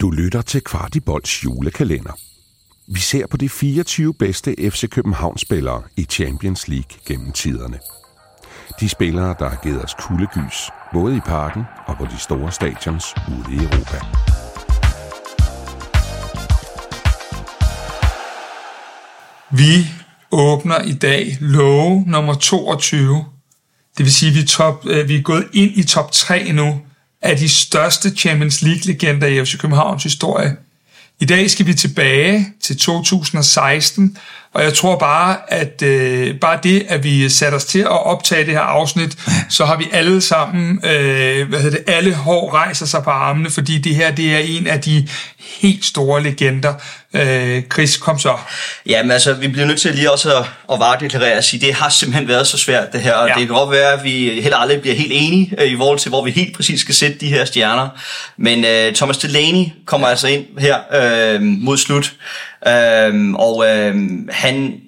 Du lytter til Kvartibolds julekalender. Vi ser på de 24 bedste FC København-spillere i Champions League gennem tiderne. De spillere, der har givet os kuldegys, både i parken og på de store stadions ude i Europa. Vi åbner i dag låge nummer 22. Det vil sige, at vi top, øh, vi er gået ind i top 3 nu af de største Champions League-legender i FC Københavns historie. I dag skal vi tilbage til 2016, og jeg tror bare, at øh, bare det, at vi satte os til at optage det her afsnit, så har vi alle sammen, øh, hvad hedder det, alle hår rejser sig på armene, fordi det her, det er en af de helt store legender. Øh, Chris, kom så. Jamen altså, vi bliver nødt til lige også at, at varedeklarere og sige, det har simpelthen været så svært det her, og ja. det kan godt være, at vi heller aldrig bliver helt enige øh, i forhold til, hvor vi helt præcis skal sætte de her stjerner. Men øh, Thomas Delaney kommer altså ind her øh, mod slut, øh, og øh, han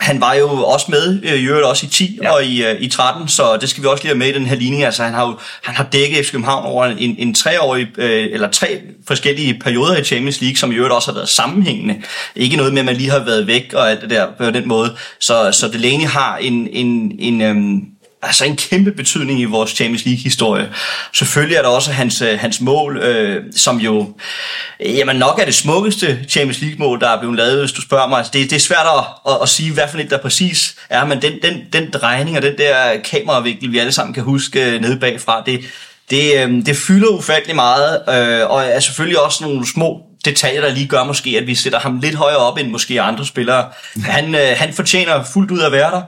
han var jo også med, øh, i øvrigt også i 10 ja. og i, øh, i 13, så det skal vi også lige have med i den her ligning. Altså, han har jo han har dækket FC København over en, en treårig, øh, eller tre forskellige perioder i Champions League, som i øvrigt også har været sammenhængende. Ikke noget med, at man lige har været væk og alt det der på den måde. Så, så Delaney har en, en, en, øhm, altså en kæmpe betydning i vores Champions League-historie. Selvfølgelig er der også hans, øh, hans mål, øh, som jo jamen nok er det smukkeste Champions League-mål, der er blevet lavet, hvis du spørger mig. Altså, det, det er svært at, at, at sige, hvad for et der præcis er, men den, den, den drejning og den der kameravinkel, vi alle sammen kan huske øh, nede bagfra, det, det, øh, det fylder ufattelig meget, øh, og er selvfølgelig også nogle små detaljer, der lige gør måske, at vi sætter ham lidt højere op end måske andre spillere. Han, øh, han fortjener fuldt ud at være der.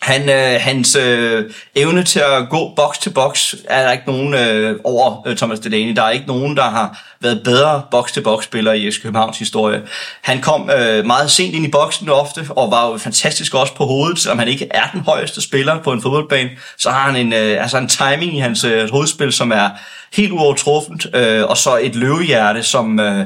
Han, øh, hans øh, evne til at gå boks til boks er der ikke nogen øh, over øh, Thomas Delaney. Der er ikke nogen, der har været bedre boks til boks spiller i FC Københavns historie. Han kom øh, meget sent ind i boksen ofte, og var jo fantastisk også på hovedet. Selvom han ikke er den højeste spiller på en fodboldbane, så har han en, øh, altså en timing i hans øh, hovedspil, som er helt uovertruffent. Øh, og så et løvehjerte, som... Øh,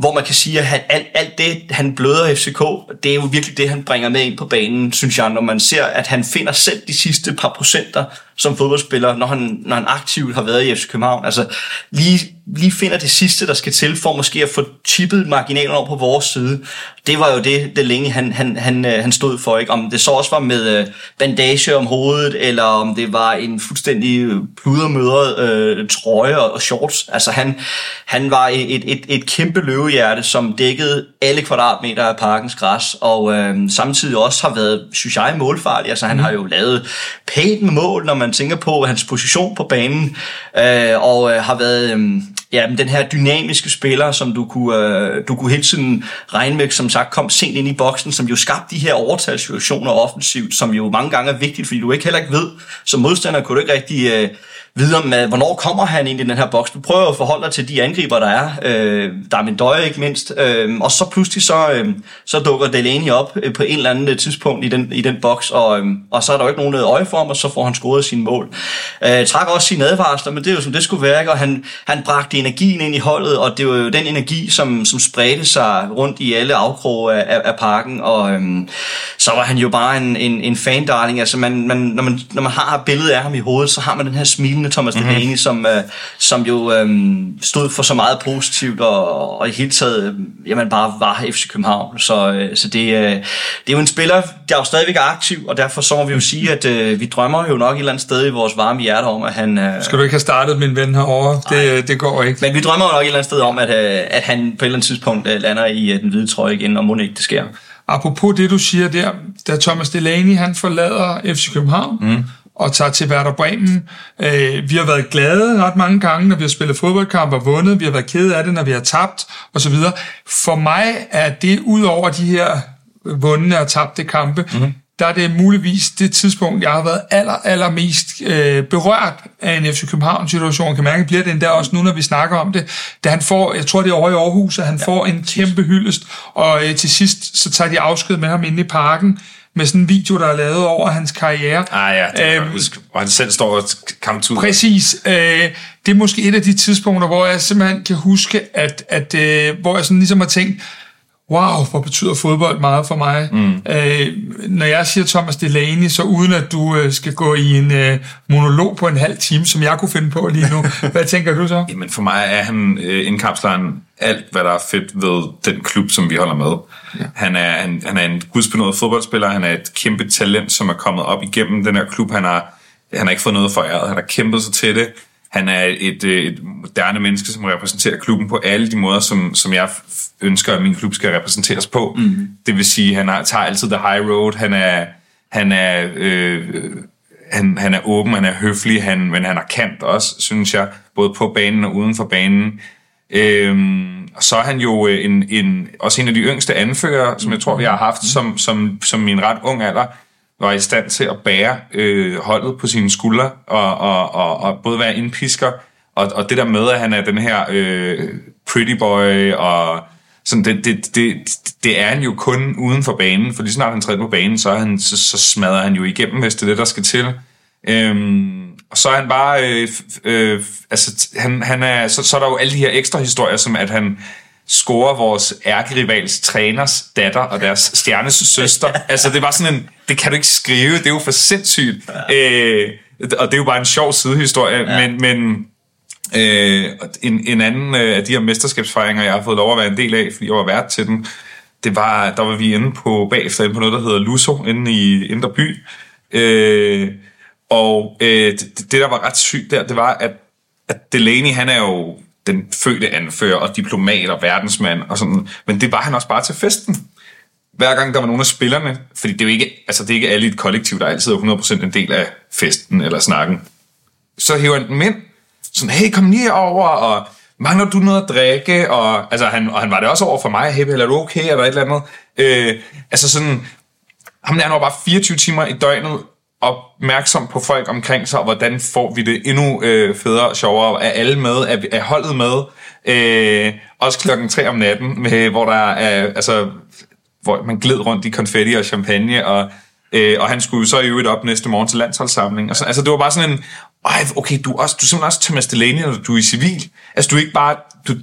hvor man kan sige, at han, alt, alt det, han bløder FCK, det er jo virkelig det, han bringer med ind på banen, synes jeg, når man ser, at han finder selv de sidste par procenter som fodboldspiller, når han, når han aktivt har været i FC København. Altså, lige, lige finder det sidste, der skal til, for måske at få chippet marginalen over på vores side. Det var jo det, det længe han, han, han, øh, han stod for. Ikke? Om det så også var med øh, bandage om hovedet, eller om det var en fuldstændig pludermødret øh, trøje og shorts. Altså, han, han var et, et, et kæmpe løvehjerte, som dækkede alle kvadratmeter af parkens græs, og øh, samtidig også har været, synes jeg, målfarlig. Altså, han mm. har jo lavet pænt med mål, når man man tænker på hans position på banen, øh, og øh, har været øh, ja, den her dynamiske spiller, som du kunne, øh, du kunne hele tiden regne med, som sagt kom sent ind i boksen, som jo skabte de her overtalssituationer offensivt, som jo mange gange er vigtigt, fordi du ikke heller ikke ved, som modstander kunne du ikke rigtig... Øh, vide om, hvornår kommer han ind i den her boks. Du prøver at forholde dig til de angriber, der er. Øh, der er min døje ikke mindst. Øh, og så pludselig så, øh, så dukker Delaney op øh, på en eller anden øh, tidspunkt i den, i den boks, og, øh, og så er der jo ikke nogen øje for ham, og så får han scoret sine mål. Øh, trak også sine advarsler, men det er jo som det skulle være, og han, han bragte energien ind i holdet, og det var jo den energi, som, som spredte sig rundt i alle afkroge af, af, af parken, og øh, så var han jo bare en, en, en fan-darling. Altså man, man, når, man, når man har billedet af ham i hovedet, så har man den her smilende Thomas mm-hmm. Delaney, som, uh, som jo um, stod for så meget positivt, og, og i hele taget uh, jamen bare var FC København. Så, uh, så det, uh, det er jo en spiller, der er jo stadigvæk er aktiv, og derfor så må vi jo sige, at uh, vi drømmer jo nok et eller andet sted i vores varme hjerte om, at han... Uh, Skal du ikke have startet, min ven, herovre? Det, det går ikke. Men vi drømmer jo nok et eller andet sted om, at, uh, at han på et eller andet tidspunkt uh, lander i uh, den hvide trøje igen, og må ikke det sker. Apropos det, du siger der, da Thomas Delaney han forlader FC København, mm og tager til Werder Bremen. Øh, vi har været glade ret mange gange, når vi har spillet fodboldkamp og vundet. Vi har været kede af det, når vi har tabt osv. For mig er det ud over de her vundne og tabte kampe, mm-hmm. Der er det muligvis det tidspunkt, jeg har været aller, aller mest øh, berørt af en FC København-situation. Kan mærke, bliver det endda også nu, når vi snakker om det. Da han får, jeg tror det er over i Aarhus, at han ja, får en kæmpe hyldest, og øh, til sidst så tager de afsked med ham inde i parken med sådan en video, der er lavet over hans karriere. Ah ja, det øhm, huske, hvor han selv står og kamp ud. Præcis. Øh, det er måske et af de tidspunkter, hvor jeg simpelthen kan huske, at, at øh, hvor jeg sådan ligesom har tænkt, wow, hvor betyder fodbold meget for mig. Mm. Øh, når jeg siger Thomas Delaney, så uden at du øh, skal gå i en øh, monolog på en halv time, som jeg kunne finde på lige nu, hvad tænker du så? Jamen for mig er han øh, indkapsleren alt, hvad der er fedt ved den klub, som vi holder med. Ja. Han, er, han, han er en gudsbenået fodboldspiller, han er et kæmpe talent, som er kommet op igennem den her klub. Han har, han har ikke fået noget foræret, han har kæmpet sig til det. Han er et, øh, et moderne menneske, som repræsenterer klubben på alle de måder, som, som jeg ønsker, at min klub skal repræsenteres på. Mm. Det vil sige, at han har, tager altid the high road. Han er, han er, øh, han, han er åben, han er høflig, han, men han har kant også, synes jeg, både på banen og uden for banen. Øhm, og så er han jo øh, en, en, også en af de yngste anfører, som jeg tror, vi har haft som, som, som min ret ung alder var i stand til at bære øh, holdet på sine skuldre, og, og, og, og både være indpisker, og, og det der med, at han er den her øh, pretty boy, og sådan, det, det, det, det er han jo kun uden for banen, for lige snart han træder på banen, så, han, så, så smadrer han jo igennem, hvis det er det, der skal til. Øhm, og så er han bare, øh, øh, altså, han, han er, så, så er der jo alle de her ekstra historier, som at han scorer vores ærkerivals træners datter og deres stjernes søster. altså, det var sådan en, det kan du ikke skrive, det er jo for sindssygt. Ja. Øh, og det er jo bare en sjov sidehistorie, ja. men, men øh, en, en anden øh, af de her mesterskabsfejringer, jeg har fået lov at være en del af, fordi jeg var vært til den, det var, der var vi inde på, bagefter inde på noget, der hedder Luso, inde i Indre By. Øh, og øh, det, det, der var ret sygt der, det var, at, at Delaney, han er jo den fødte anfører og diplomat og verdensmand og sådan, men det var han også bare til festen. Hver gang der var nogle af spillerne, fordi det er jo ikke, altså det er ikke alle i et kollektiv, der altid er 100% en del af festen eller snakken, så hæver han dem ind, sådan, hey, kom lige over, og mangler du noget at drikke? Og, altså, han, og han var det også over for mig, hey, er du okay, eller et eller andet. Øh, altså sådan, ham der er bare 24 timer i døgnet opmærksom på folk omkring sig, og hvordan får vi det endnu øh, federe og sjovere. Er alle med? Er, er holdet med? Øh, også klokken 3 om natten, med, hvor der er, altså, hvor man gled rundt i konfetti og champagne, og, øh, og han skulle jo så i øvrigt op næste morgen til landsholdssamling. Og så, altså, det var bare sådan en, ej, okay, du er, også, du er simpelthen også Thomas Delaney, når du er i civil. Altså, du er ikke bare, du,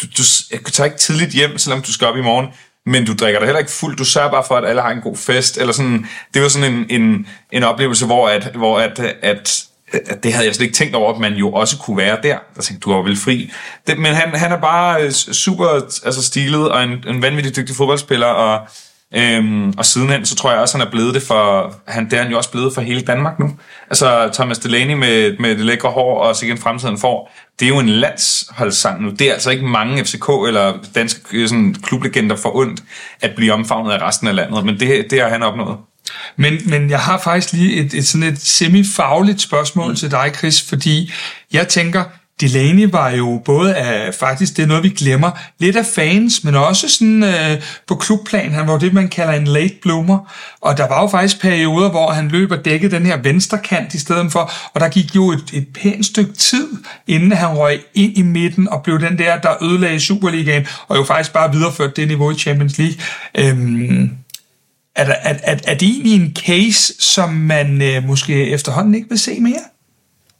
du, du, du tager ikke tidligt hjem, selvom du skal op i morgen men du drikker dig heller ikke fuldt. Du sørger bare for, at alle har en god fest. Eller sådan, det var sådan en, en, en oplevelse, hvor, at, hvor at, at Øh, det havde jeg slet ikke tænkt over, at man jo også kunne være der. Der tænkte, du var vel fri. Det, men han, han er bare øh, super altså stilet og en, en vanvittig dygtig fodboldspiller, og Øhm, og sidenhen, så tror jeg også, han er blevet det for, han, det er han jo også blevet for hele Danmark nu. Altså Thomas Delaney med, med det lækre hår, og så igen fremtiden får, det er jo en landsholdssang nu. Det er altså ikke mange FCK eller danske øh, sådan, klublegender for ondt at blive omfavnet af resten af landet, men det, det har han opnået. Men, men jeg har faktisk lige et, et sådan et semifagligt spørgsmål mm. til dig, Chris, fordi jeg tænker, Delaney var jo både af, faktisk det er noget, vi glemmer, lidt af fans, men også sådan øh, på klubplan. Han var det, man kalder en late bloomer. Og der var jo faktisk perioder, hvor han løb og dækkede den her venstre kant i stedet for, og der gik jo et, et pænt stykke tid, inden han røg ind i midten og blev den der, der ødelagde Superligaen, og jo faktisk bare videreførte det niveau i Champions League. Øhm, er, der, er, er, er det egentlig en case, som man øh, måske efterhånden ikke vil se mere?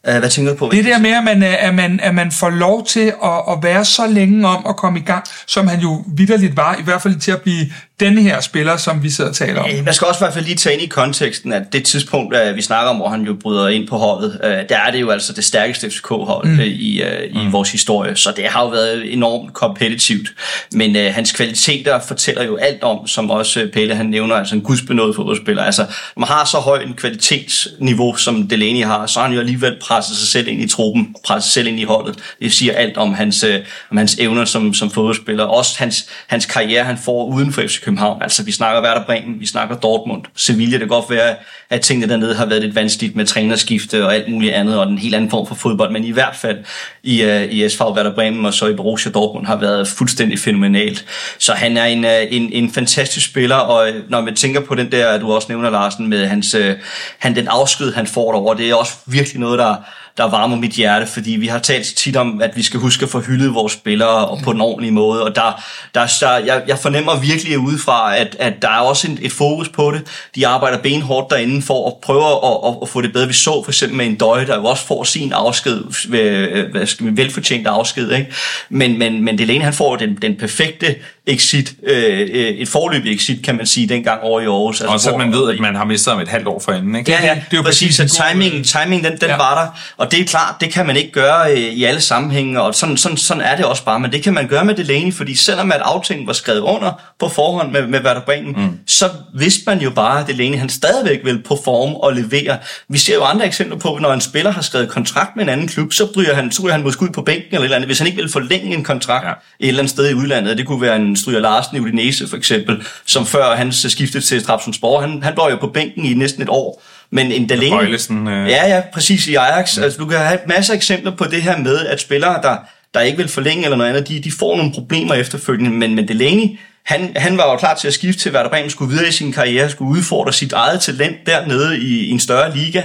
Uh, hvad tænker du på? Det der med, at man, at man, at man får lov til at, at være så længe om at komme i gang, som han jo vidderligt var, i hvert fald til at blive denne her spiller, som vi sidder og taler om. Man skal også i hvert fald lige tage ind i konteksten, at det tidspunkt, vi snakker om, hvor han jo bryder ind på holdet, øh, der er det jo altså det stærkeste FCK-hold mm. Øh, i, i mm. vores historie, så det har jo været enormt kompetitivt. Men uh, hans kvaliteter fortæller jo alt om, som også Pelle han nævner, altså en gudsbenået fodboldspiller. Altså, når man har så højt en kvalitetsniveau, som Delaney har, så har han jo alligevel presset sig selv ind i truppen, presset sig selv ind i holdet. Det siger alt om hans, om hans evner som, som fodboldspiller. Også hans, hans karriere, han får uden for FCK København. Altså, vi snakker Werder Bremen, vi snakker Dortmund, Sevilla. Det kan godt være, at tingene dernede har været lidt vanskeligt med trænerskifte og alt muligt andet, og en helt anden form for fodbold. Men i hvert fald i, uh, i SV Werder Bremen og så i Borussia Dortmund har været fuldstændig fænomenalt. Så han er en, uh, en, en fantastisk spiller, og øh, når man tænker på den der, du også nævner, Larsen, med hans, uh, han, den afsked, han får derovre, det er også virkelig noget, der, der varmer mit hjerte, fordi vi har talt tit om, at vi skal huske at få hyldet vores spillere og på den ordentlige måde, og der, der, der jeg, jeg fornemmer virkelig udefra, at, at der er også et, et fokus på det. De arbejder benhårdt derinde for at prøve at, at, at få det bedre. Vi så for eksempel med en døje, der jo også får sin afsked, øh, hvad skal vi, velfortjent afsked, ikke? Men, men, men Delaney, han får den, den perfekte exit, øh, et forløbig exit, kan man sige, dengang over i Aarhus. Altså, og så hvor, man ved, at man har mistet om et halvt år forinden, ikke? Ja, ja, det er jo præcis, så timing, timing den, den ja. var der, og det er klart, det kan man ikke gøre øh, i alle sammenhænge, og sådan, sådan, sådan er det også bare, men det kan man gøre med Delaney, fordi selvom at aftalen var skrevet under på forhånd med, med Werder Bremen, mm. så vidste man jo bare, at Delaney han stadigvæk vil performe og levere. Vi ser jo andre eksempler på, når en spiller har skrevet kontrakt med en anden klub, så bryder han, så han måske ud på bænken eller et eller andet, hvis han ikke vil forlænge en kontrakt ja. et eller andet sted i udlandet. Det kunne være en Stryger Larsen i Udinese for eksempel, som før hans skiftede til Trabzonspor, han, han var jo på bænken i næsten et år. Men en Delaney... Bøjlesen, øh... Ja, ja, præcis i Ajax. Mm. Altså, du kan have masser af eksempler på det her med, at spillere, der, der ikke vil forlænge eller noget andet, de, de får nogle problemer efterfølgende. Men, men Delaney, han, han var jo klar til at skifte til Werder Bremen, skulle videre i sin karriere, skulle udfordre sit eget talent dernede i, i en større liga.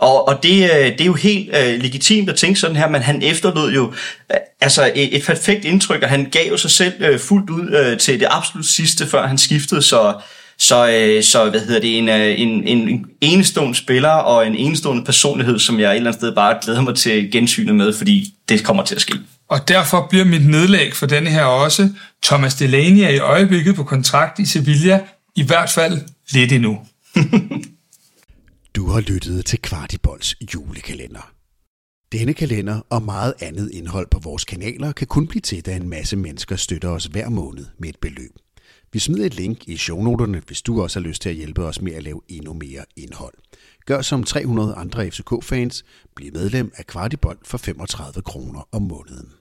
Og, og det, øh, det er jo helt uh, legitimt at tænke sådan her, men han efterlod jo uh, altså et, et perfekt indtryk, og han gav jo sig selv uh, fuldt ud uh, til det absolut sidste, før han skiftede, så så, øh, så hvad hedder det, en, øh, en, en enestående spiller og en enestående personlighed, som jeg et eller andet sted bare glæder mig til gensynet med, fordi det kommer til at ske. Og derfor bliver mit nedlæg for denne her også, Thomas Delaney er i øjeblikket på kontrakt i Sevilla, i hvert fald lidt endnu. du har lyttet til Kvartibolds julekalender. Denne kalender og meget andet indhold på vores kanaler kan kun blive til, da en masse mennesker støtter os hver måned med et beløb. Vi smider et link i shownoterne, hvis du også har lyst til at hjælpe os med at lave endnu mere indhold. Gør som 300 andre FCK-fans, bliv medlem af Kvartibold for 35 kroner om måneden.